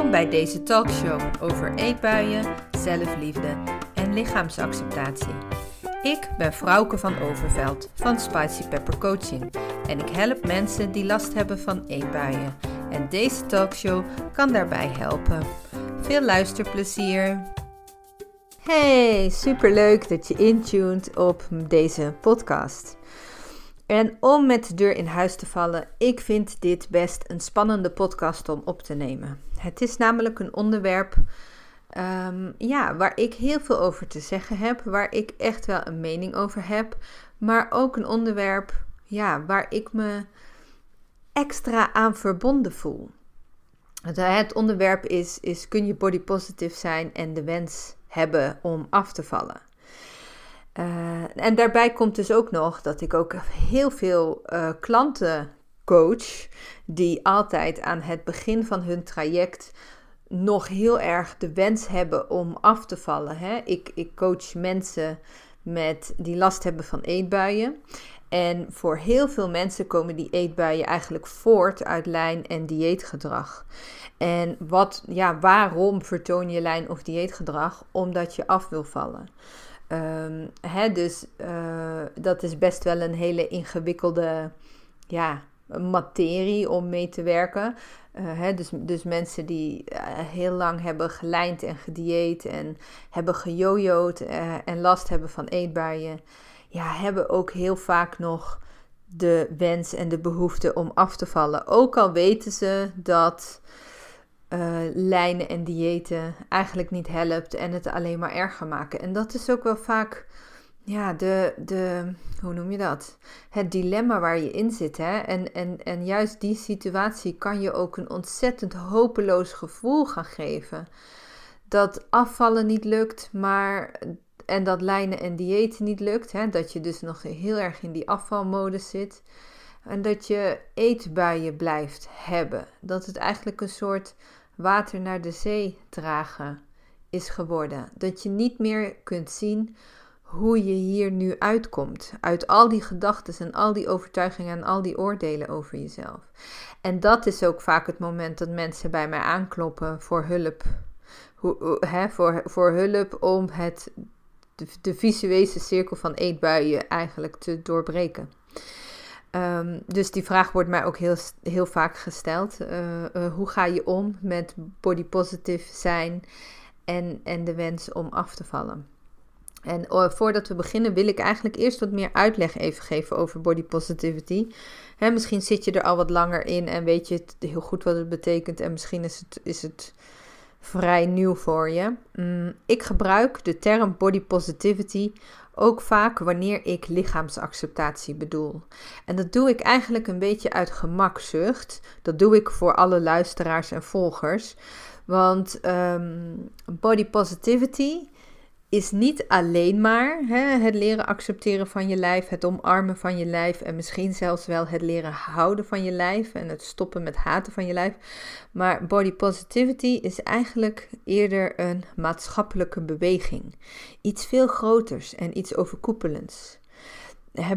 Welkom bij deze talkshow over eetbuien, zelfliefde en lichaamsacceptatie. Ik ben Frauke van Overveld van Spicy Pepper Coaching en ik help mensen die last hebben van eetbuien. En deze talkshow kan daarbij helpen. Veel luisterplezier! Hey, superleuk dat je intuned op deze podcast. En om met de deur in huis te vallen, ik vind dit best een spannende podcast om op te nemen. Het is namelijk een onderwerp um, ja, waar ik heel veel over te zeggen heb, waar ik echt wel een mening over heb, maar ook een onderwerp ja, waar ik me extra aan verbonden voel. Het onderwerp is, is kun je body positive zijn en de wens hebben om af te vallen. Uh, en daarbij komt dus ook nog dat ik ook heel veel uh, klanten coach die altijd aan het begin van hun traject nog heel erg de wens hebben om af te vallen. Hè? Ik, ik coach mensen met, die last hebben van eetbuien. En voor heel veel mensen komen die eetbuien eigenlijk voort uit lijn- en dieetgedrag. En wat, ja, waarom vertoon je lijn- of dieetgedrag? Omdat je af wil vallen. Um, hè, dus uh, dat is best wel een hele ingewikkelde ja, materie om mee te werken. Uh, hè, dus, dus mensen die uh, heel lang hebben gelijnd en gedieet en hebben gejojoed en last hebben van eetbuien, ja, hebben ook heel vaak nog de wens en de behoefte om af te vallen. Ook al weten ze dat lijnen en diëten eigenlijk niet helpt en het alleen maar erger maken. En dat is ook wel vaak, ja, de, de hoe noem je dat? Het dilemma waar je in zit. Hè? En, en, en juist die situatie kan je ook een ontzettend hopeloos gevoel gaan geven. Dat afvallen niet lukt, maar en dat lijnen en diëten niet lukt. Hè? Dat je dus nog heel erg in die afvalmodus zit. En dat je eetbuien blijft hebben. Dat het eigenlijk een soort water naar de zee dragen is geworden. Dat je niet meer kunt zien hoe je hier nu uitkomt. Uit al die gedachten en al die overtuigingen en al die oordelen over jezelf. En dat is ook vaak het moment dat mensen bij mij aankloppen voor hulp. Hoe, hè, voor, voor hulp om het, de, de visuele cirkel van eetbuien eigenlijk te doorbreken. Um, dus die vraag wordt mij ook heel, heel vaak gesteld. Uh, uh, hoe ga je om met body positive zijn en, en de wens om af te vallen? En uh, voordat we beginnen wil ik eigenlijk eerst wat meer uitleg even geven over body positivity. Misschien zit je er al wat langer in en weet je het heel goed wat het betekent. En misschien is het, is het vrij nieuw voor je. Mm, ik gebruik de term body positivity ook vaak wanneer ik lichaamsacceptatie bedoel. En dat doe ik eigenlijk een beetje uit gemakzucht. Dat doe ik voor alle luisteraars en volgers. Want um, body positivity is niet alleen maar hè, het leren accepteren van je lijf, het omarmen van je lijf en misschien zelfs wel het leren houden van je lijf en het stoppen met haten van je lijf. Maar body positivity is eigenlijk eerder een maatschappelijke beweging. Iets veel groters en iets overkoepelends.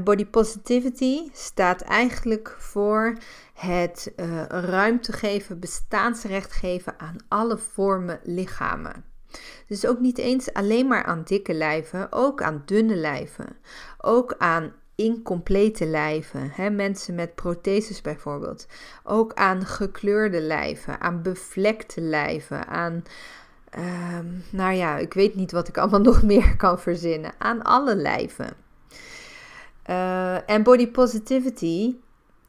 Body positivity staat eigenlijk voor het uh, ruimte geven, bestaansrecht geven aan alle vormen lichamen. Dus ook niet eens alleen maar aan dikke lijven, ook aan dunne lijven. Ook aan incomplete lijven, hè, mensen met protheses bijvoorbeeld. Ook aan gekleurde lijven, aan bevlekte lijven, aan, uh, nou ja, ik weet niet wat ik allemaal nog meer kan verzinnen, aan alle lijven. Uh, en body positivity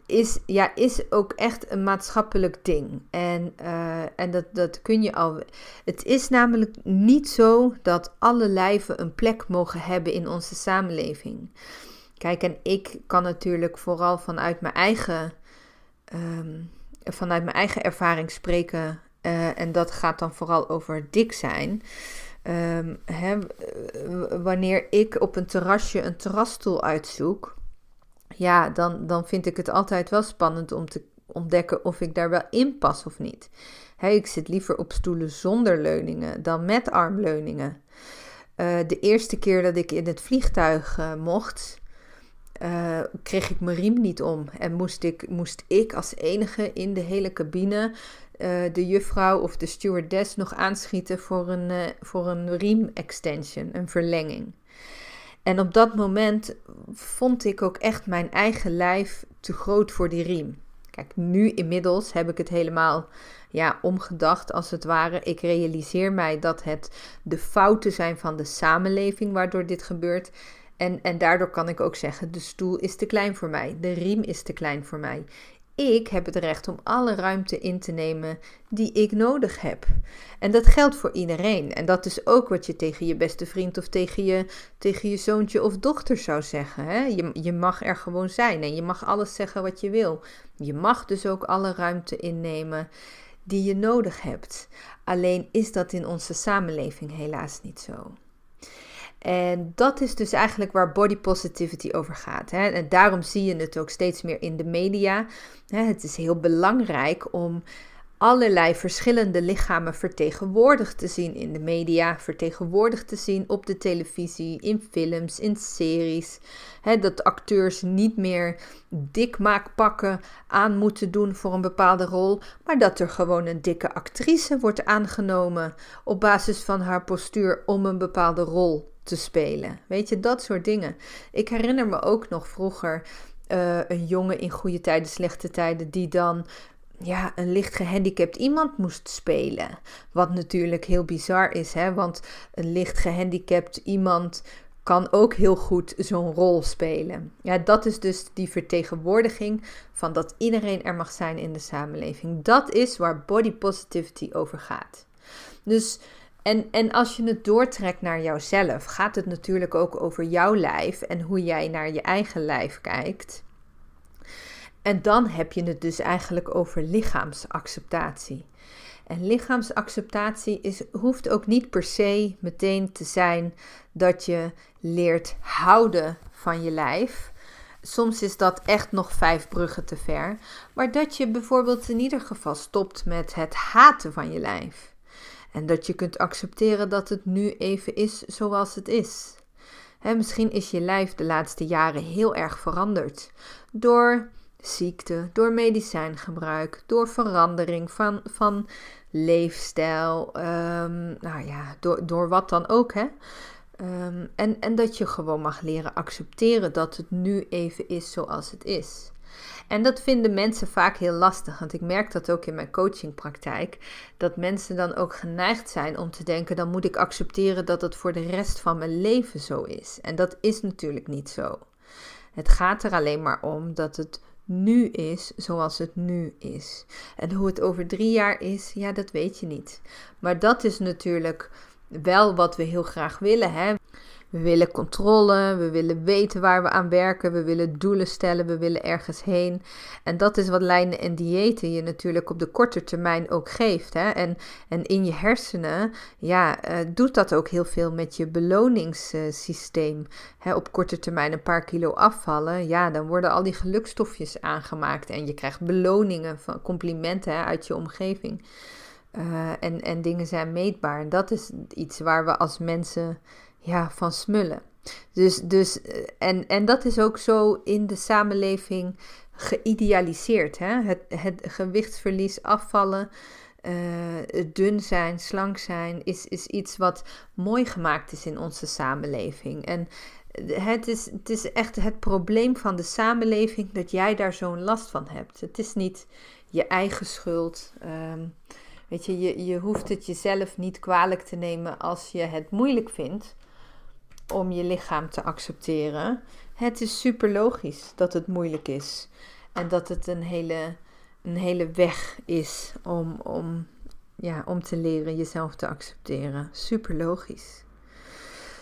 is, ja, is ook echt een maatschappelijk ding. En, uh, en dat, dat kun je al. Het is namelijk niet zo dat alle lijven een plek mogen hebben in onze samenleving. Kijk, en ik kan natuurlijk vooral vanuit mijn eigen, um, vanuit mijn eigen ervaring spreken. Uh, en dat gaat dan vooral over dik zijn. Um, hè, wanneer ik op een terrasje een terrasstoel uitzoek ja, dan, dan vind ik het altijd wel spannend om te ontdekken of ik daar wel in pas of niet. ik zit liever op stoelen zonder leuningen dan met armleuningen. Uh, de eerste keer dat ik in het vliegtuig uh, mocht, uh, kreeg ik mijn riem niet om. En moest ik, moest ik als enige in de hele cabine de juffrouw of de stewardess nog aanschieten voor een, voor een riem extension, een verlenging. En op dat moment vond ik ook echt mijn eigen lijf te groot voor die riem. Kijk, nu inmiddels heb ik het helemaal ja, omgedacht als het ware. Ik realiseer mij dat het de fouten zijn van de samenleving waardoor dit gebeurt. En, en daardoor kan ik ook zeggen: de stoel is te klein voor mij, de riem is te klein voor mij. Ik heb het recht om alle ruimte in te nemen die ik nodig heb. En dat geldt voor iedereen. En dat is ook wat je tegen je beste vriend of tegen je, tegen je zoontje of dochter zou zeggen. Hè? Je, je mag er gewoon zijn en je mag alles zeggen wat je wil. Je mag dus ook alle ruimte innemen die je nodig hebt. Alleen is dat in onze samenleving helaas niet zo. En dat is dus eigenlijk waar body positivity over gaat. Hè? En daarom zie je het ook steeds meer in de media. Het is heel belangrijk om allerlei verschillende lichamen vertegenwoordigd te zien in de media, vertegenwoordigd te zien op de televisie, in films, in series. dat acteurs niet meer dikmaakpakken aan moeten doen voor een bepaalde rol, maar dat er gewoon een dikke actrice wordt aangenomen op basis van haar postuur om een bepaalde rol te spelen. Weet je, dat soort dingen. Ik herinner me ook nog vroeger uh, een jongen in goede tijden, slechte tijden, die dan ja, een licht gehandicapt iemand moest spelen. Wat natuurlijk heel bizar is, hè? want een licht gehandicapt iemand kan ook heel goed zo'n rol spelen. Ja, dat is dus die vertegenwoordiging van dat iedereen er mag zijn in de samenleving. Dat is waar body positivity over gaat. Dus en, en als je het doortrekt naar jouzelf, gaat het natuurlijk ook over jouw lijf en hoe jij naar je eigen lijf kijkt. En dan heb je het dus eigenlijk over lichaamsacceptatie. En lichaamsacceptatie is, hoeft ook niet per se meteen te zijn dat je leert houden van je lijf. Soms is dat echt nog vijf bruggen te ver. Maar dat je bijvoorbeeld in ieder geval stopt met het haten van je lijf. En dat je kunt accepteren dat het nu even is zoals het is. misschien is je lijf de laatste jaren heel erg veranderd. Door ziekte, door medicijngebruik, door verandering van, van leefstijl. Um, nou ja, door, door wat dan ook. Hè? Um, en, en dat je gewoon mag leren accepteren dat het nu even is zoals het is. En dat vinden mensen vaak heel lastig, want ik merk dat ook in mijn coachingpraktijk, dat mensen dan ook geneigd zijn om te denken, dan moet ik accepteren dat het voor de rest van mijn leven zo is. En dat is natuurlijk niet zo. Het gaat er alleen maar om dat het nu is zoals het nu is. En hoe het over drie jaar is, ja, dat weet je niet. Maar dat is natuurlijk wel wat we heel graag willen. Hè? We willen controle, we willen weten waar we aan werken, we willen doelen stellen, we willen ergens heen. En dat is wat lijnen en diëten je natuurlijk op de korte termijn ook geeft. Hè? En, en in je hersenen, ja, uh, doet dat ook heel veel met je beloningssysteem. Hè, op korte termijn een paar kilo afvallen, ja, dan worden al die gelukstofjes aangemaakt en je krijgt beloningen, van complimenten uit je omgeving. Uh, en, en dingen zijn meetbaar. En dat is iets waar we als mensen ja, van smullen. Dus, dus, eh, en, en dat is ook zo in de samenleving geïdealiseerd. Hè? Het, het gewichtsverlies, afvallen, uh, dun zijn, slank zijn, is, is iets wat mooi gemaakt is in onze samenleving. En het is, het is echt het probleem van de samenleving dat jij daar zo'n last van hebt. Het is niet je eigen schuld. Um, weet je, je, je hoeft het jezelf niet kwalijk te nemen als je het moeilijk vindt om je lichaam te accepteren. Het is super logisch dat het moeilijk is. En dat het een hele, een hele weg is om, om, ja, om te leren jezelf te accepteren. Super logisch.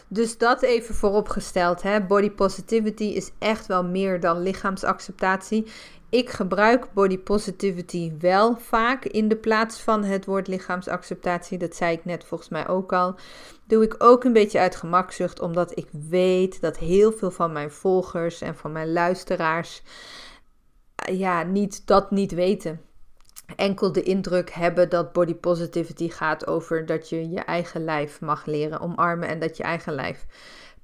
Dus dat even vooropgesteld. Hè? Body positivity is echt wel meer dan lichaamsacceptatie. Ik gebruik body positivity wel vaak in de plaats van het woord lichaamsacceptatie. Dat zei ik net volgens mij ook al. Doe ik ook een beetje uit gemakzucht, omdat ik weet dat heel veel van mijn volgers en van mijn luisteraars ja, niet, dat niet weten. Enkel de indruk hebben dat body positivity gaat over dat je je eigen lijf mag leren omarmen en dat je eigen lijf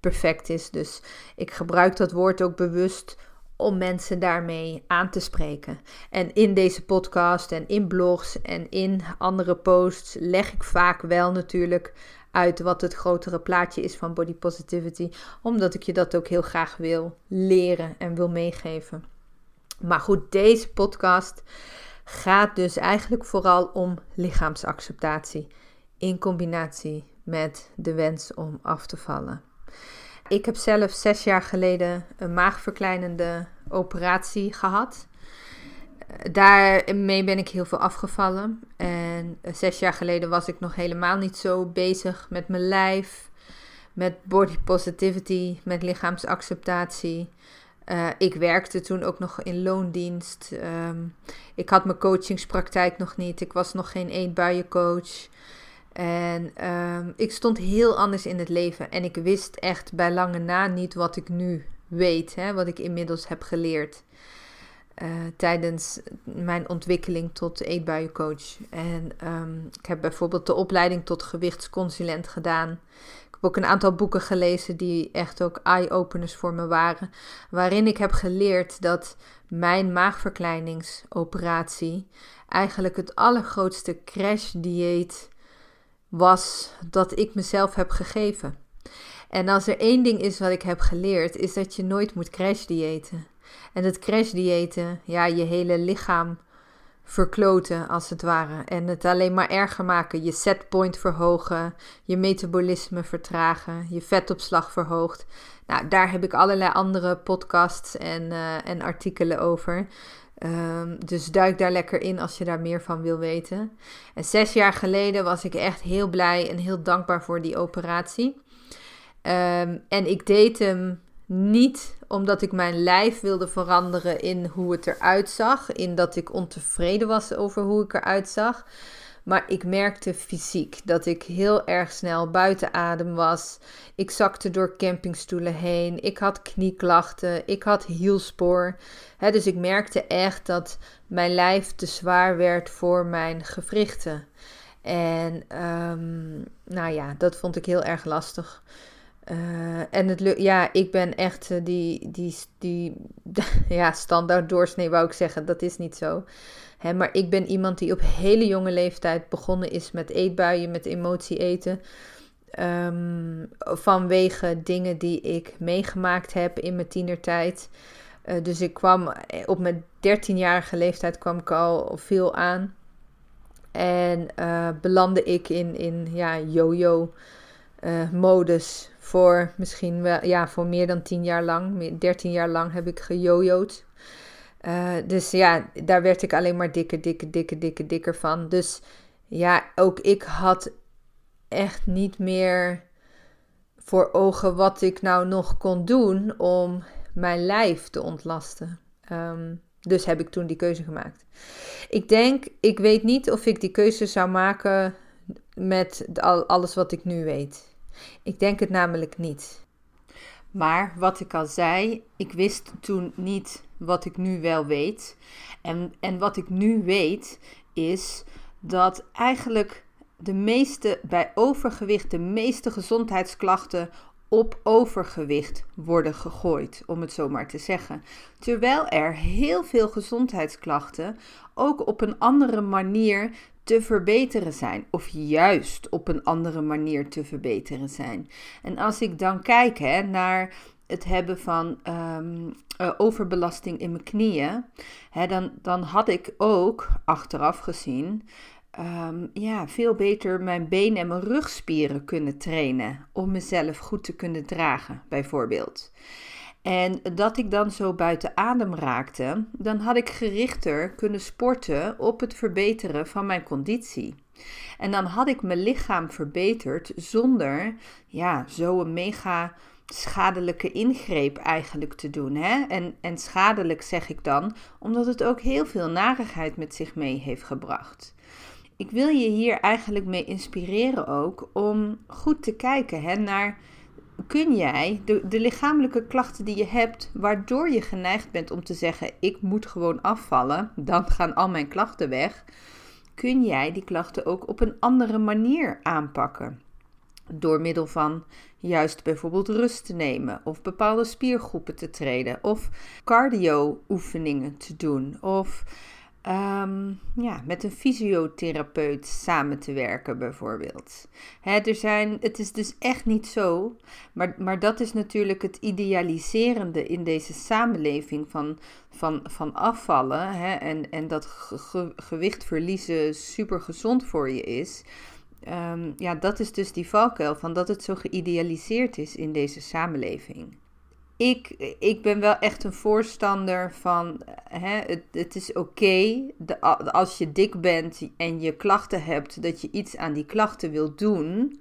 perfect is. Dus ik gebruik dat woord ook bewust om mensen daarmee aan te spreken. En in deze podcast en in blogs en in andere posts leg ik vaak wel natuurlijk uit wat het grotere plaatje is van body positivity, omdat ik je dat ook heel graag wil leren en wil meegeven. Maar goed, deze podcast gaat dus eigenlijk vooral om lichaamsacceptatie in combinatie met de wens om af te vallen. Ik heb zelf zes jaar geleden een maagverkleinende operatie gehad. Daarmee ben ik heel veel afgevallen. En zes jaar geleden was ik nog helemaal niet zo bezig met mijn lijf, met body positivity, met lichaamsacceptatie. Uh, ik werkte toen ook nog in loondienst. Um, ik had mijn coachingspraktijk nog niet. Ik was nog geen eetbuiencoach. En um, ik stond heel anders in het leven. En ik wist echt bij lange na niet wat ik nu weet. Hè, wat ik inmiddels heb geleerd. Uh, tijdens mijn ontwikkeling tot eetbuiencoach. En um, ik heb bijvoorbeeld de opleiding tot gewichtsconsulent gedaan heb ook een aantal boeken gelezen die echt ook eye-openers voor me waren. Waarin ik heb geleerd dat mijn maagverkleiningsoperatie eigenlijk het allergrootste crash-dieet was dat ik mezelf heb gegeven. En als er één ding is wat ik heb geleerd, is dat je nooit moet crash-diëten. En het crash-diëten, ja, je hele lichaam verkloten als het ware. En het alleen maar erger maken. Je setpoint verhogen, je metabolisme vertragen, je vetopslag verhoogt. Nou, daar heb ik allerlei andere podcasts en, uh, en artikelen over. Um, dus duik daar lekker in als je daar meer van wil weten. En zes jaar geleden was ik echt heel blij en heel dankbaar voor die operatie. Um, en ik deed hem niet omdat ik mijn lijf wilde veranderen in hoe het eruit zag. In dat ik ontevreden was over hoe ik eruit zag. Maar ik merkte fysiek dat ik heel erg snel buiten adem was. Ik zakte door campingstoelen heen. Ik had knieklachten. Ik had hielspoor. dus ik merkte echt dat mijn lijf te zwaar werd voor mijn gewrichten. En um, nou ja, dat vond ik heel erg lastig. Uh, en het ja, ik ben echt uh, die, die, die ja, standaard doorsnee, wou ik zeggen. Dat is niet zo. Maar ik ben iemand die op hele jonge leeftijd begonnen is met eetbuien, met emotie eten. Um, vanwege dingen die ik meegemaakt heb in mijn tienertijd. Uh, dus ik kwam op mijn 13-jarige leeftijd kwam ik al veel aan. En belandde ik in, in ja, yo-yo modus voor misschien wel, ja, voor meer dan 10 jaar lang, 13 jaar lang heb ik gejojoed. Uh, dus ja, daar werd ik alleen maar dikker, dikker, dikker, dikker, dikker van. Dus ja, ook ik had echt niet meer voor ogen wat ik nou nog kon doen om mijn lijf te ontlasten. Um, dus heb ik toen die keuze gemaakt. Ik denk, ik weet niet of ik die keuze zou maken met alles wat ik nu weet. Ik denk het namelijk niet. Maar wat ik al zei, ik wist toen niet wat ik nu wel weet. En, en wat ik nu weet is dat eigenlijk de meeste, bij overgewicht, de meeste gezondheidsklachten op overgewicht worden gegooid, om het zo maar te zeggen. Terwijl er heel veel gezondheidsklachten ook op een andere manier te verbeteren zijn, of juist op een andere manier te verbeteren zijn. En als ik dan kijk hè, naar het hebben van um, uh, overbelasting in mijn knieën, hè, dan, dan had ik ook achteraf gezien um, ja, veel beter mijn benen en mijn rugspieren kunnen trainen om mezelf goed te kunnen dragen, bijvoorbeeld. En dat ik dan zo buiten adem raakte, dan had ik gerichter kunnen sporten op het verbeteren van mijn conditie. En dan had ik mijn lichaam verbeterd zonder ja, zo'n mega schadelijke ingreep eigenlijk te doen. Hè? En, en schadelijk zeg ik dan, omdat het ook heel veel narigheid met zich mee heeft gebracht. Ik wil je hier eigenlijk mee inspireren ook om goed te kijken hè, naar kun jij de, de lichamelijke klachten die je hebt, waardoor je geneigd bent om te zeggen: ik moet gewoon afvallen, dan gaan al mijn klachten weg, kun jij die klachten ook op een andere manier aanpakken. Door middel van juist bijvoorbeeld rust te nemen, of bepaalde spiergroepen te treden, of cardio-oefeningen te doen, of Ehm, ja, met een fysiotherapeut samen te werken, bijvoorbeeld. Hè, er zijn, het is dus echt niet zo, maar, maar dat is natuurlijk het idealiserende in deze samenleving van, van, van afvallen hè, en, en dat gewicht verliezen super gezond voor je is. Um, ja, dat is dus die valkuil van dat het zo geïdealiseerd is in deze samenleving ik, ik ben wel echt een voorstander van, hè, het, het is oké als je dik bent en je klachten hebt, dat je iets aan die klachten wilt doen.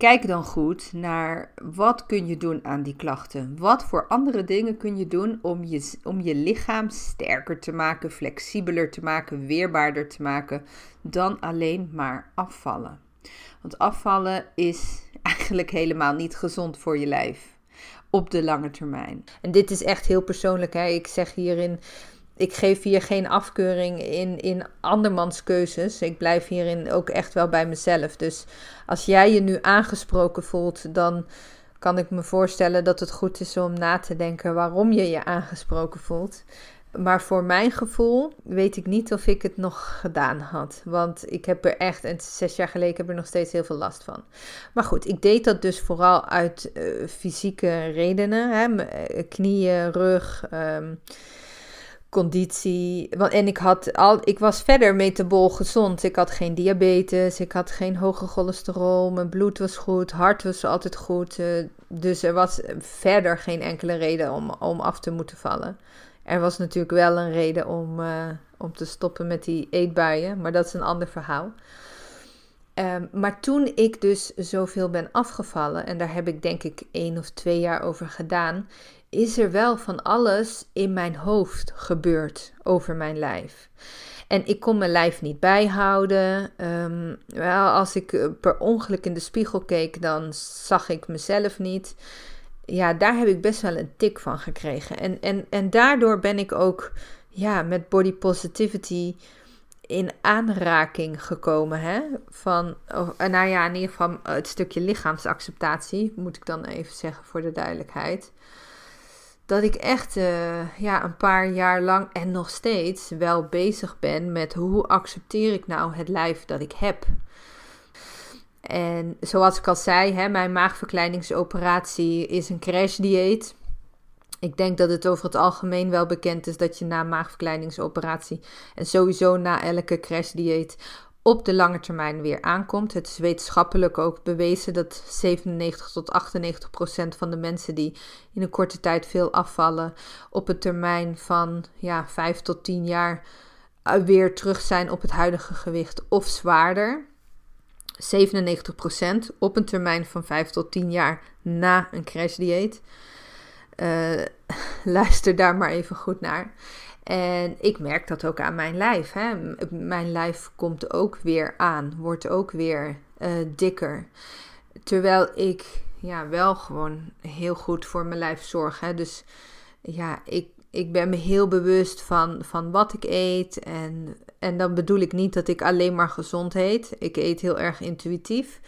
Kijk dan goed naar wat kun je doen aan die klachten. Wat voor andere dingen kun je doen om je, om je lichaam sterker te maken, flexibeler te maken, weerbaarder te maken dan alleen maar afvallen. Want afvallen is eigenlijk helemaal niet gezond voor je lijf op de lange termijn. En dit is echt heel persoonlijk. Hè? Ik zeg hierin, ik geef hier geen afkeuring in, in andermans keuzes. Ik blijf hierin ook echt wel bij mezelf. Dus als jij je nu aangesproken voelt, dan kan ik me voorstellen dat het goed is om na te denken waarom je je aangesproken voelt. Maar voor mijn gevoel weet ik niet of ik het nog gedaan had. Want ik heb er echt, en zes jaar geleden heb ik er nog steeds heel veel last van. Maar goed, ik deed dat dus vooral uit uh, fysieke redenen. Hè? Eh, knieën, rug, um, conditie. En ik, had al, ik was verder metabol gezond. Ik had geen diabetes, ik had geen hoge cholesterol, mijn bloed was goed, hart was altijd goed. Uh, dus er was verder geen enkele reden om, om af te moeten vallen. Er was natuurlijk wel een reden om, uh, om te stoppen met die eetbuien, maar dat is een ander verhaal. Um, maar toen ik dus zoveel ben afgevallen, en daar heb ik denk ik één of twee jaar over gedaan, is er wel van alles in mijn hoofd gebeurd over mijn lijf. En ik kon mijn lijf niet bijhouden. Um, wel, als ik eh, per ongeluk in de spiegel keek, dan zag ik mezelf niet ja, daar heb ik best wel een tik van gekregen. En, en, en daardoor ben ik ook ja, met body positivity in aanraking gekomen. Hè? Van, oh, nou ja, in ieder geval het stukje lichaamsacceptatie, moet ik dan even zeggen voor de duidelijkheid. Dat ik echt uh, ja, een paar jaar lang en nog steeds wel bezig ben met hoe accepteer ik nou het lijf dat ik heb. En zoals ik al zei, hè, mijn maagverkleiningsoperatie is een crashdieet. Ik denk dat het over het algemeen wel bekend is dat je na maagverkleiningsoperatie en sowieso na elke crashdieet op de lange termijn weer aankomt. Het is wetenschappelijk ook bewezen dat 97 tot 98 procent van de mensen die in een korte tijd veel afvallen, op een termijn van ja, 5 tot 10 jaar eh, weer terug zijn op het huidige gewicht of zwaarder. 97% op een termijn van 5 tot 10 jaar na een crashdieet. Uh, luister daar maar even goed naar. En ik merk dat ook aan mijn lijf. Hè. Mijn lijf komt ook weer aan, wordt ook weer uh, dikker. Terwijl ik ja, wel gewoon heel goed voor mijn lijf zorg. Hè. Dus ja, ik, ik ben me heel bewust van, van wat ik eet en en dan bedoel ik niet dat ik alleen maar gezond eet. Ik eet heel erg intuïtief.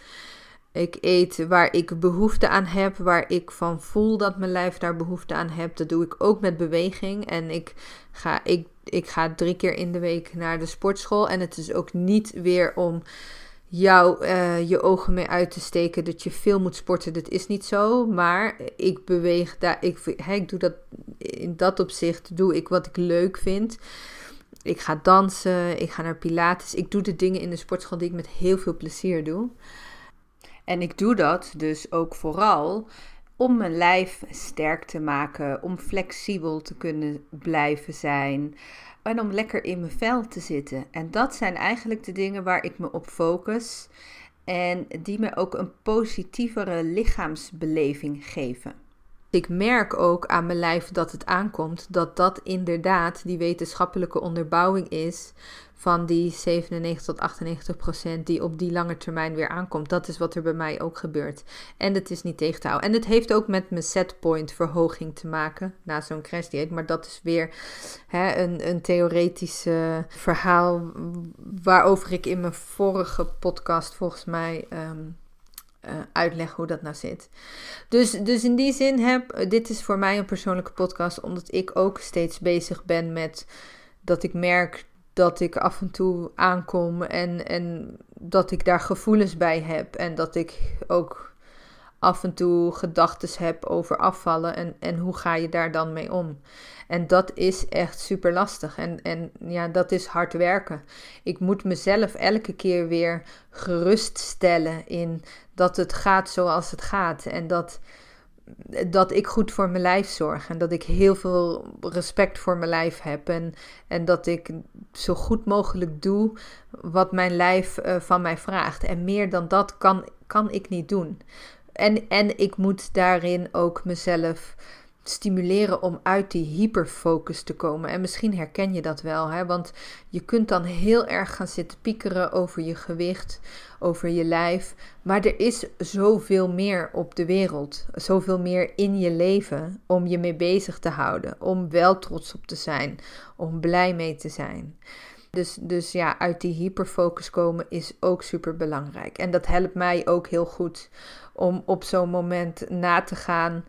Ik eet waar ik behoefte aan heb, waar ik van voel dat mijn lijf daar behoefte aan heeft. Dat doe ik ook met beweging. En ik ga, ik, ik ga drie keer in de week naar de sportschool. En het is ook niet weer om jou uh, je ogen mee uit te steken dat je veel moet sporten. Dat is niet zo. Maar ik beweeg daar. Ik, ik doe dat in dat opzicht. Doe ik wat ik leuk vind. Ik ga dansen, ik ga naar Pilates. Ik doe de dingen in de sportschool die ik met heel veel plezier doe. En ik doe dat dus ook vooral om mijn lijf sterk te maken, om flexibel te kunnen blijven zijn en om lekker in mijn vel te zitten. En dat zijn eigenlijk de dingen waar ik me op focus en die me ook een positievere lichaamsbeleving geven. Ik merk ook aan mijn lijf dat het aankomt, dat dat inderdaad die wetenschappelijke onderbouwing is van die 97 tot 98 procent die op die lange termijn weer aankomt. Dat is wat er bij mij ook gebeurt. En het is niet tegen te houden. En het heeft ook met mijn setpoint verhoging te maken na zo'n crash dieet. Maar dat is weer hè, een, een theoretisch verhaal waarover ik in mijn vorige podcast volgens mij... Um, uh, uitleggen hoe dat nou zit. Dus, dus in die zin heb, dit is voor mij een persoonlijke podcast, omdat ik ook steeds bezig ben met dat ik merk dat ik af en toe aankom en, en dat ik daar gevoelens bij heb. En dat ik ook af en toe gedachten heb over afvallen en, en hoe ga je daar dan mee om. En dat is echt super lastig. En, en ja, dat is hard werken. Ik moet mezelf elke keer weer geruststellen in dat het gaat zoals het gaat. En dat, dat ik goed voor mijn lijf zorg. En dat ik heel veel respect voor mijn lijf heb. En, en dat ik zo goed mogelijk doe wat mijn lijf uh, van mij vraagt. En meer dan dat kan, kan ik niet doen. En, en ik moet daarin ook mezelf stimuleren om uit die hyperfocus te komen. En misschien herken je dat wel, hè? want je kunt dan heel erg gaan zitten piekeren over je gewicht, over je lijf. Maar er is zoveel meer op de wereld, zoveel meer in je leven om je mee bezig te houden, om wel trots op te zijn, om blij mee te zijn. Dus, dus ja, uit die hyperfocus komen is ook super belangrijk. En dat helpt mij ook heel goed om op zo'n moment na te gaan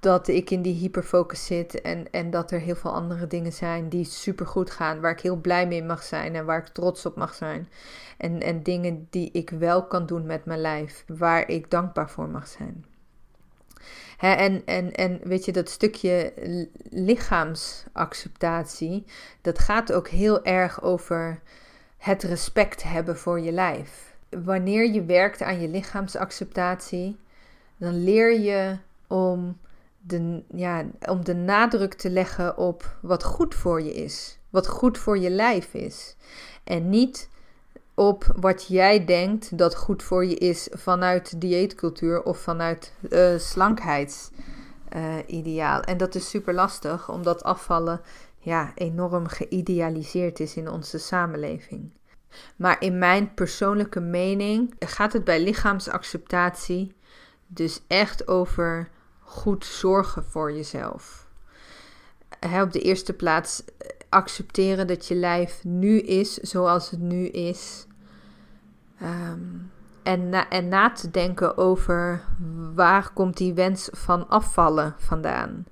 dat ik in die hyperfocus zit en, en dat er heel veel andere dingen zijn die super goed gaan, waar ik heel blij mee mag zijn en waar ik trots op mag zijn. En, en dingen die ik wel kan doen met mijn lijf, waar ik dankbaar voor mag zijn. en, en, en weet je, dat stukje lichaamsacceptatie, dat gaat ook heel erg over het respect hebben voor je lijf. Wanneer je werkt aan je lichaamsacceptatie, dan leer je om de, ja, om de nadruk te leggen op wat goed voor je is, wat goed voor je lijf is. En niet op wat jij denkt dat goed voor je is vanuit dieetcultuur of vanuit uh, slankheidsideaal. Uh, en dat is super lastig, omdat afvallen ja, enorm geïdealiseerd is in onze samenleving. Maar in mijn persoonlijke mening gaat het bij lichaamsacceptatie dus echt over goed zorgen voor jezelf. op de eerste plaats eh, accepteren dat je lijf nu is zoals het nu is. Um, en, na, en na te denken over waar komt die wens van afvallen vandaan.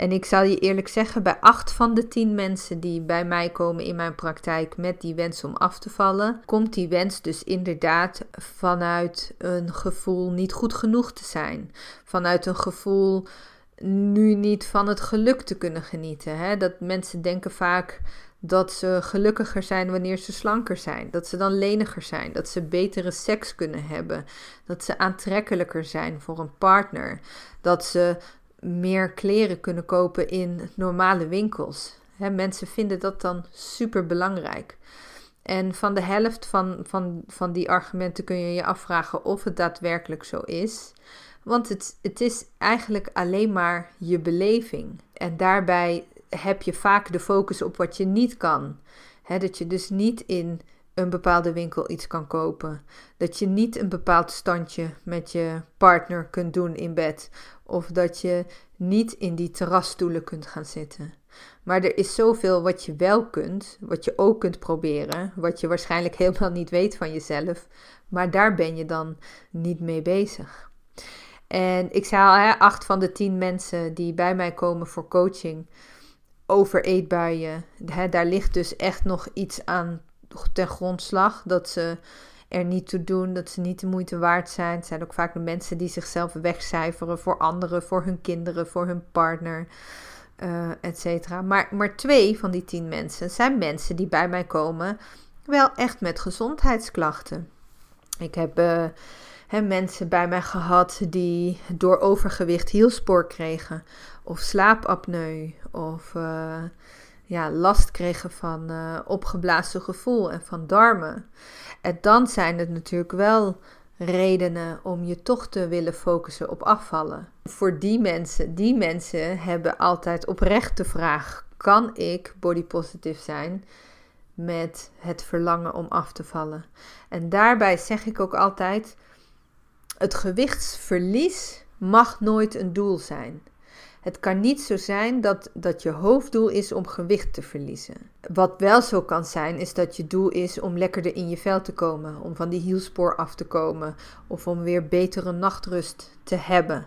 En ik zal je eerlijk zeggen, bij acht van de tien mensen die bij mij komen in mijn praktijk met die wens om af te vallen, komt die wens dus inderdaad vanuit een gevoel niet goed genoeg te zijn. Vanuit een gevoel nu niet van het geluk te kunnen genieten. Hè? Dat mensen denken vaak dat ze gelukkiger zijn wanneer ze slanker zijn. Dat ze dan leniger zijn. Dat ze betere seks kunnen hebben. Dat ze aantrekkelijker zijn voor een partner. Dat ze meer kleren kunnen kopen in normale winkels. mensen vinden dat dan super belangrijk. En van de helft van, van, van die argumenten kun je je afvragen of het daadwerkelijk zo is. Want het, het is eigenlijk alleen maar je beleving. En daarbij heb je vaak de focus op wat je niet kan. dat je dus niet in een bepaalde winkel iets kan kopen. Dat je niet een bepaald standje met je partner kunt doen in bed. Of dat je niet in die terrasstoelen kunt gaan zitten. Maar er is zoveel wat je wel kunt, wat je ook kunt proberen, wat je waarschijnlijk helemaal niet weet van jezelf. Maar daar ben je dan niet mee bezig. En ik zei al, acht van de tien mensen die bij mij komen voor coaching, over eetbuien. daar ligt dus echt nog iets aan ten grondslag. Dat ze er niet toe doen, dat ze niet de moeite waard zijn. Het zijn ook vaak de mensen die zichzelf wegcijferen voor anderen, voor hun kinderen, voor hun partner, uh, et cetera. Maar, maar twee van die tien mensen zijn mensen die bij mij komen, wel echt met gezondheidsklachten. Ik heb uh, mensen bij mij gehad die door overgewicht hielspoor kregen, of slaapapneu, of uh, ja, last kregen van uh, opgeblazen gevoel en van darmen. En dan zijn het natuurlijk wel redenen om je toch te willen focussen op afvallen. Voor die mensen, die mensen hebben altijd oprecht de vraag: kan ik body positive zijn? met het verlangen om af te vallen. En daarbij zeg ik ook altijd: het gewichtsverlies mag nooit een doel zijn. Het kan niet zo zijn dat, dat je hoofddoel is om gewicht te verliezen. Wat wel zo kan zijn, is dat je doel is om lekkerder in je vel te komen, om van die hielspoor af te komen of om weer betere nachtrust te hebben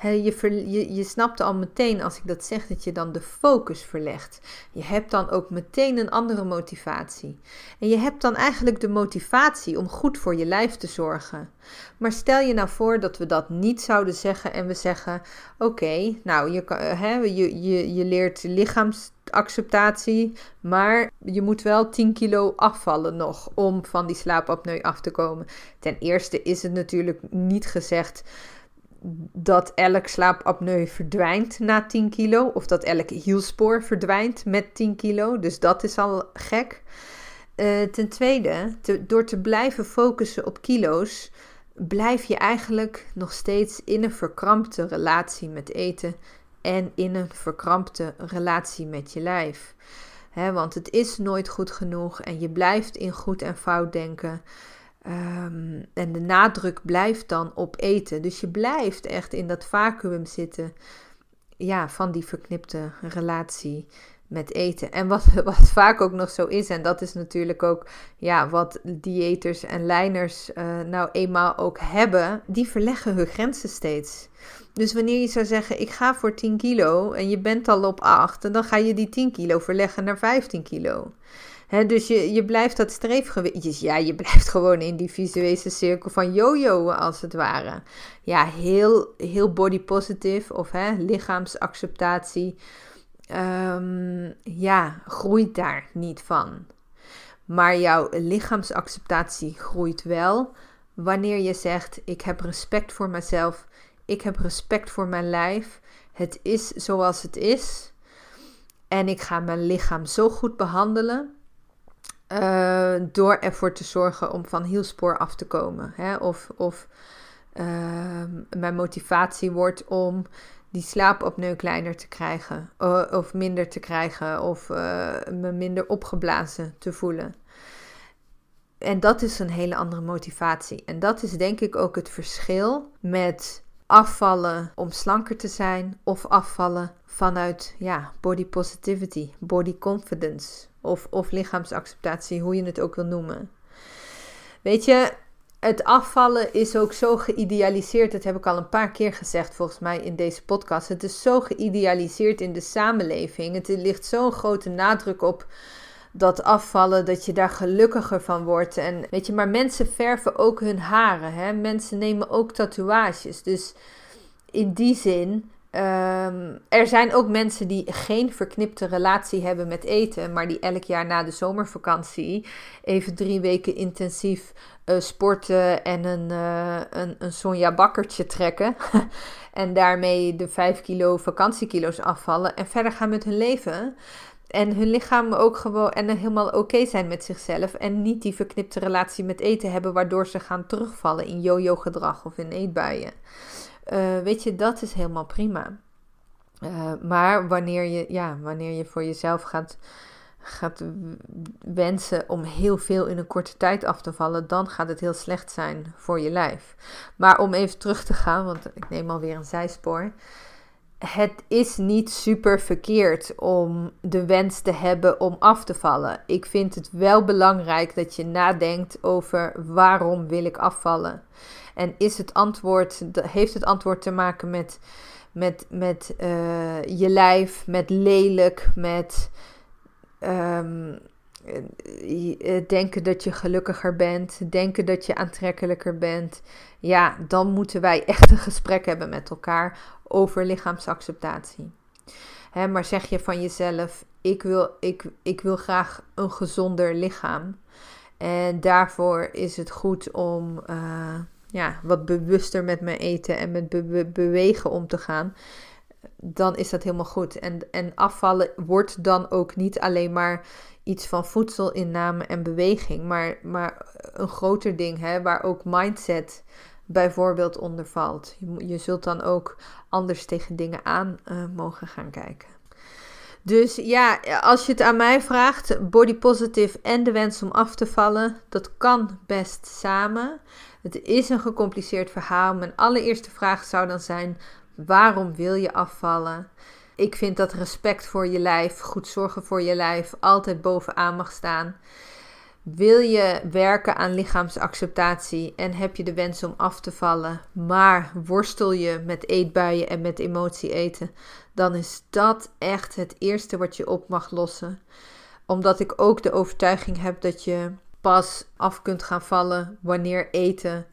je, je, je snapt al meteen als ik dat zeg dat je dan de focus verlegt. Je hebt dan ook meteen een andere motivatie. En je hebt dan eigenlijk de motivatie om goed voor je lijf te zorgen. Maar stel je nou voor dat we dat niet zouden zeggen en we zeggen: Oké, nou, je, je, je, je leert lichaamsacceptatie, maar je moet wel 10 kilo afvallen nog om van die slaapapneu af te komen. Ten eerste is het natuurlijk niet gezegd dat elk slaapapneu verdwijnt na 10 kilo. Of dat elk hielspoor verdwijnt met 10 kilo. Dus dat is al gek. Uh, ten tweede, door te blijven focussen op kilo's, blijf je eigenlijk nog steeds in een verkrampte relatie met eten en in een verkrampte relatie met je lijf. want het is nooit goed genoeg en je blijft in goed en fout denken. Ehm, en de nadruk blijft dan op eten. Dus je blijft echt in dat vacuüm zitten ja, van die verknipte relatie met eten. En wat, wat vaak ook nog zo is, en dat is natuurlijk ook ja, wat diëters en lijners uh, nou eenmaal ook hebben, die verleggen hun grenzen steeds. Dus wanneer je zou zeggen, ik ga voor 10 kilo en je bent al op 8, dan ga je die 10 kilo verleggen naar 15 kilo dus je, je blijft dat streefgewicht. Ja, je blijft gewoon in die visuele cirkel van yo-yo als het ware. Ja, heel, heel body positive of lichaamsacceptatie. Um, ja, groeit daar niet van. Maar jouw lichaamsacceptatie groeit wel wanneer je zegt: Ik heb respect voor mezelf. Ik heb respect voor mijn lijf. Het is zoals het is. En ik ga mijn lichaam zo goed behandelen uh, door ervoor te zorgen om van hielspoor af te komen. Hè? Of, of uh, mijn motivatie wordt om die slaapapneu kleiner te krijgen. of minder te krijgen. Of uh, me minder opgeblazen te voelen. En dat is een hele andere motivatie. En dat is denk ik ook het verschil met afvallen om slanker te zijn. Of afvallen vanuit ja, body positivity, body confidence of, of lichaamsacceptatie, hoe je het ook wil noemen. Weet je, het afvallen is ook zo geïdealiseerd. Dat heb ik al een paar keer gezegd, volgens mij, in deze podcast. Het is zo geïdealiseerd in de samenleving. Het ligt zo'n grote nadruk op dat afvallen, dat je daar gelukkiger van wordt. En weet je, maar mensen verven ook hun haren. Hè? Mensen nemen ook tatoeages. Dus in die zin Um, er zijn ook mensen die geen verknipte relatie hebben met eten, maar die elk jaar na de zomervakantie even drie weken intensief uh, sporten en een, uh, een, een Sonja bakkertje trekken. en daarmee de 5 kilo vakantiekilo's afvallen en verder gaan met hun leven. En hun lichaam ook gewoon en helemaal oké zijn met zichzelf. En niet die verknipte relatie met eten hebben, waardoor ze gaan terugvallen in yo-yo gedrag of in eetbuien. Uh, weet je, dat is helemaal prima. Uh, maar wanneer je, ja, wanneer je voor jezelf gaat, gaat wensen om heel veel in een korte tijd af te vallen, dan gaat het heel slecht zijn voor je lijf. Maar om even terug te gaan, want ik neem alweer een zijspoor. Het is niet super verkeerd om de wens te hebben om af te vallen. Ik vind het wel belangrijk dat je nadenkt over waarom wil ik afvallen. En is het antwoord, heeft het antwoord te maken met, met, met uh, je lijf, met lelijk, met um, denken dat je gelukkiger bent, denken dat je aantrekkelijker bent. Ja, dan moeten wij echt een gesprek hebben met elkaar over lichaamsacceptatie. Maar zeg je van jezelf: ik wil, ik, ik wil graag een gezonder lichaam. En daarvoor is het goed om. Ja, wat bewuster met mijn eten en met bewegen om te gaan, dan is dat helemaal goed. En, en afvallen wordt dan ook niet alleen maar iets van voedselinname en beweging, maar, maar een groter ding hè, waar ook mindset bijvoorbeeld onder valt. Je, je zult dan ook anders tegen dingen aan uh, mogen gaan kijken. Dus ja, als je het aan mij vraagt, body positive en de wens om af te vallen, dat kan best samen. Het is een gecompliceerd verhaal. Mijn allereerste vraag zou dan zijn: Waarom wil je afvallen? Ik vind dat respect voor je lijf, goed zorgen voor je lijf, altijd bovenaan mag staan. Wil je werken aan lichaamsacceptatie en heb je de wens om af te vallen, maar worstel je met eetbuien en met emotie eten, dan is dat echt het eerste wat je op mag lossen. Omdat ik ook de overtuiging heb dat je pas af kunt gaan vallen wanneer eten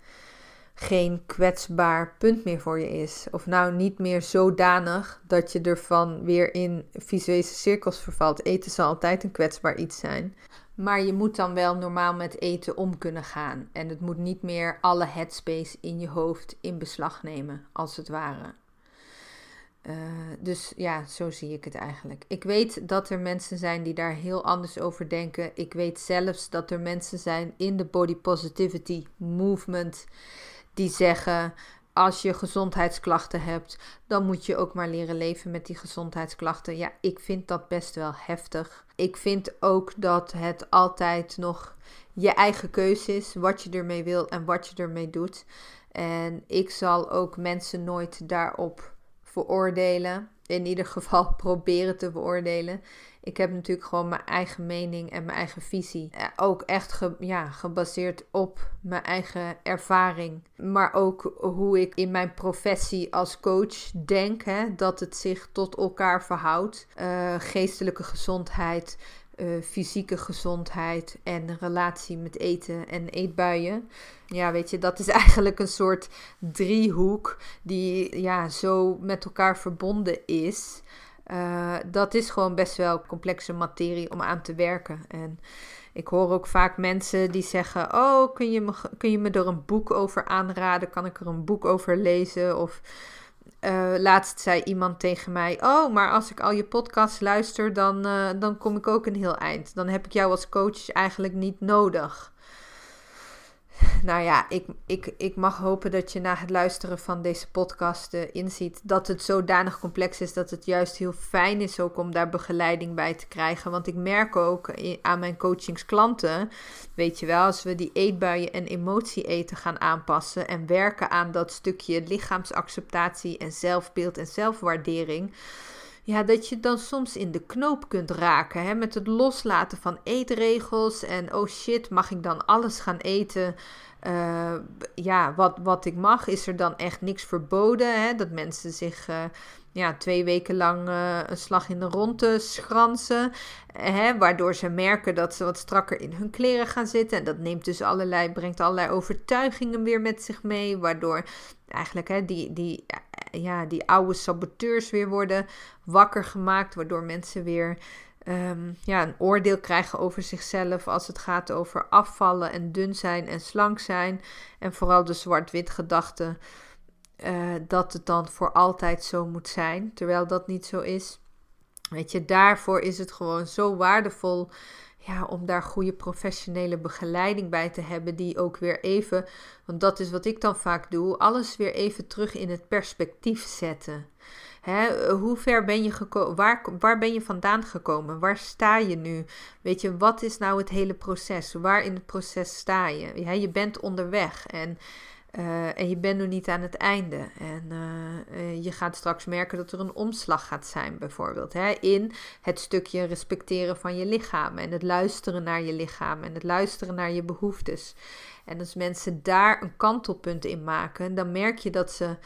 geen kwetsbaar punt meer voor je is. Of nou niet meer zodanig dat je ervan weer in visuele cirkels vervalt. Eten zal altijd een kwetsbaar iets zijn. Maar je moet dan wel normaal met eten om kunnen gaan. En het moet niet meer alle headspace in je hoofd in beslag nemen, als het ware. Uh, dus ja, zo zie ik het eigenlijk. Ik weet dat er mensen zijn die daar heel anders over denken. Ik weet zelfs dat er mensen zijn in de body positivity movement die zeggen: als je gezondheidsklachten hebt, dan moet je ook maar leren leven met die gezondheidsklachten. Ja, ik vind dat best wel heftig. Ik vind ook dat het altijd nog je eigen keuze is wat je ermee wil en wat je ermee doet. En ik zal ook mensen nooit daarop veroordelen. In ieder geval proberen te beoordelen. Ik heb natuurlijk gewoon mijn eigen mening en mijn eigen visie. Eh, ook echt ja, gebaseerd op mijn eigen ervaring. Maar ook hoe ik in mijn professie als coach denk hè, dat het zich tot elkaar verhoudt. Uh, geestelijke gezondheid, uh, fysieke gezondheid en relatie met eten en eetbuien. Ja, weet je, dat is eigenlijk een soort driehoek die ja, zo met elkaar verbonden is. Uh, dat is gewoon best wel complexe materie om aan te werken. En ik hoor ook vaak mensen die zeggen: Oh, kun je me, kun je me er een boek over aanraden? Kan ik er een boek over lezen? Of uh, laatst zei iemand tegen mij: Oh, maar als ik al je podcasts luister, dan, uh, dan kom ik ook een heel eind. Dan heb ik jou als coach eigenlijk niet nodig nou ja, ik, ik, ik mag hopen dat je na het luisteren van deze podcast uh, inziet dat het zodanig complex is dat het juist heel fijn is ook om daar begeleiding bij te krijgen. Want ik merk ook aan mijn coachingsklanten, weet je wel, als we die eetbuien en emotie eten gaan aanpassen en werken aan dat stukje lichaamsacceptatie en zelfbeeld en zelfwaardering ja, dat je dan soms in de knoop kunt raken. Hè, met het loslaten van eetregels. En oh shit, mag ik dan alles gaan eten? Uh, ja, wat, wat ik mag, is er dan echt niks verboden? Hè? Dat mensen zich uh, ja, twee weken lang uh, een slag in de ronde schransen. Hè? Waardoor ze merken dat ze wat strakker in hun kleren gaan zitten. En dat neemt dus allerlei, brengt allerlei overtuigingen weer met zich mee. Waardoor eigenlijk hè, die, die ja, die oude saboteurs weer worden wakker gemaakt, waardoor mensen weer um, ja, een oordeel krijgen over zichzelf als het gaat over afvallen en dun zijn en slank zijn. En vooral de zwart-wit gedachte uh, dat het dan voor altijd zo moet zijn, terwijl dat niet zo is. Weet je, daarvoor is het gewoon zo waardevol ja, om daar goede professionele begeleiding bij te hebben, die ook weer even, want dat is wat ik dan vaak doe, alles weer even terug in het perspectief zetten. Hè, hoe ver ben je gekomen? Waar, waar ben je vandaan gekomen? Waar sta je nu? Weet je, wat is nou het hele proces? Waar in het proces sta je? Ja, je bent onderweg en uh, en je bent nog niet aan het einde. En uh, je gaat straks merken dat er een omslag gaat zijn, bijvoorbeeld. Hè, in het stukje respecteren van je lichaam. En het luisteren naar je lichaam. En het luisteren naar je behoeftes. En als mensen daar een kantelpunt in maken, dan merk je dat ze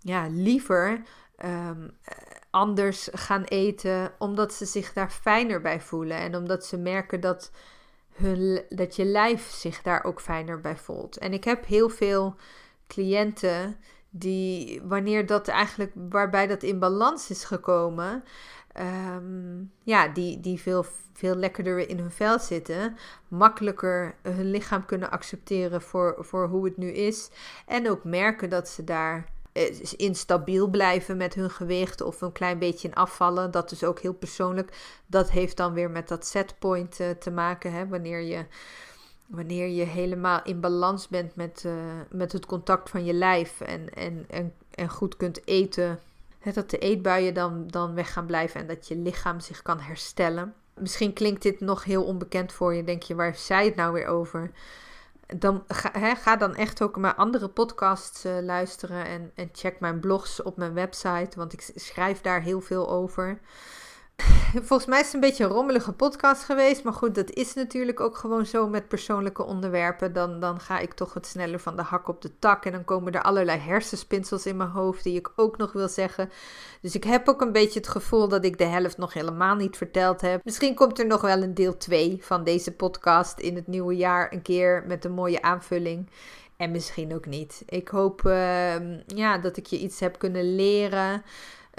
ja, liever um, anders gaan eten. Omdat ze zich daar fijner bij voelen. En omdat ze merken dat dat je lijf zich daar ook fijner bij voelt. En ik heb heel veel cliënten die, wanneer dat eigenlijk, waarbij dat in balans is gekomen, ehm, ja, die, die veel, veel lekkerder in hun vel zitten, makkelijker hun lichaam kunnen accepteren voor, voor hoe het nu is. En ook merken dat ze daar instabiel blijven met hun gewicht of een klein beetje in afvallen. Dat is ook heel persoonlijk. Dat heeft dan weer met dat setpoint uh, te maken. Hè? Wanneer, je, wanneer je helemaal in balans bent met, uh, met het contact van je lijf en, en, en, en goed kunt eten. Hè, dat de eetbuien dan, dan weg gaan blijven en dat je lichaam zich kan herstellen. Misschien klinkt dit nog heel onbekend voor je. Denk je, waar zei het nou weer over? Dan ga, ga, dan echt ook mijn andere podcasts luisteren en, en check mijn blogs op mijn website, want ik schrijf daar heel veel over. Volgens mij is het een beetje een rommelige podcast geweest. Maar goed, dat is natuurlijk ook gewoon zo met persoonlijke onderwerpen. Dan, dan ga ik toch wat sneller van de hak op de tak. En dan komen er allerlei hersenspinsels in mijn hoofd die ik ook nog wil zeggen. Dus ik heb ook een beetje het gevoel dat ik de helft nog helemaal niet verteld heb. Misschien komt er nog wel een deel 2 van deze podcast in het nieuwe jaar een keer met een mooie aanvulling. En misschien ook niet. Ik hoop uh, ja, dat ik je iets heb kunnen leren.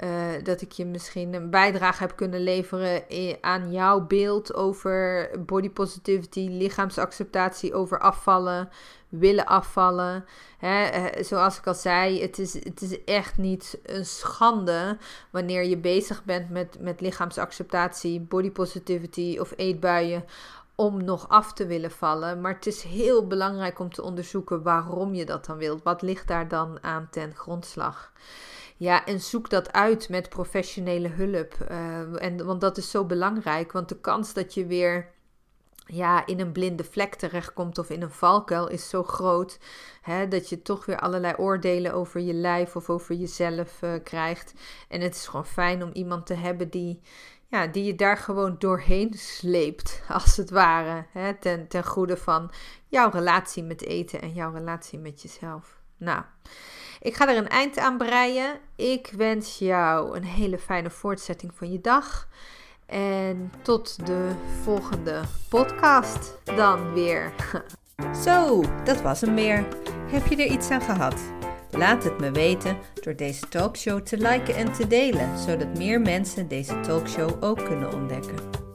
Uh, dat ik je misschien een bijdrage heb kunnen leveren aan jouw beeld over body positivity, lichaamsacceptatie, over afvallen, willen afvallen. Hè, eh, zoals ik al zei, het is, het is echt niet een schande wanneer je bezig bent met, met lichaamsacceptatie, body positivity of eetbuien om nog af te willen vallen. Maar het is heel belangrijk om te onderzoeken waarom je dat dan wilt. Wat ligt daar dan aan ten grondslag? Ja, en zoek dat uit met professionele hulp. Uh, en, want dat is zo belangrijk. Want de kans dat je weer ja, in een blinde vlek terechtkomt of in een valkuil is zo groot. Hè, dat je toch weer allerlei oordelen over je lijf of over jezelf uh, krijgt. En het is gewoon fijn om iemand te hebben die, ja, die je daar gewoon doorheen sleept, als het ware. Hè, ten, ten goede van jouw relatie met eten en jouw relatie met jezelf. Nou. Ik ga er een eind aan breien. Ik wens jou een hele fijne voortzetting van je dag. En tot de volgende podcast dan weer. Zo, dat was hem weer. Heb je er iets aan gehad? Laat het me weten door deze talkshow te liken en te delen, zodat meer mensen deze talkshow ook kunnen ontdekken.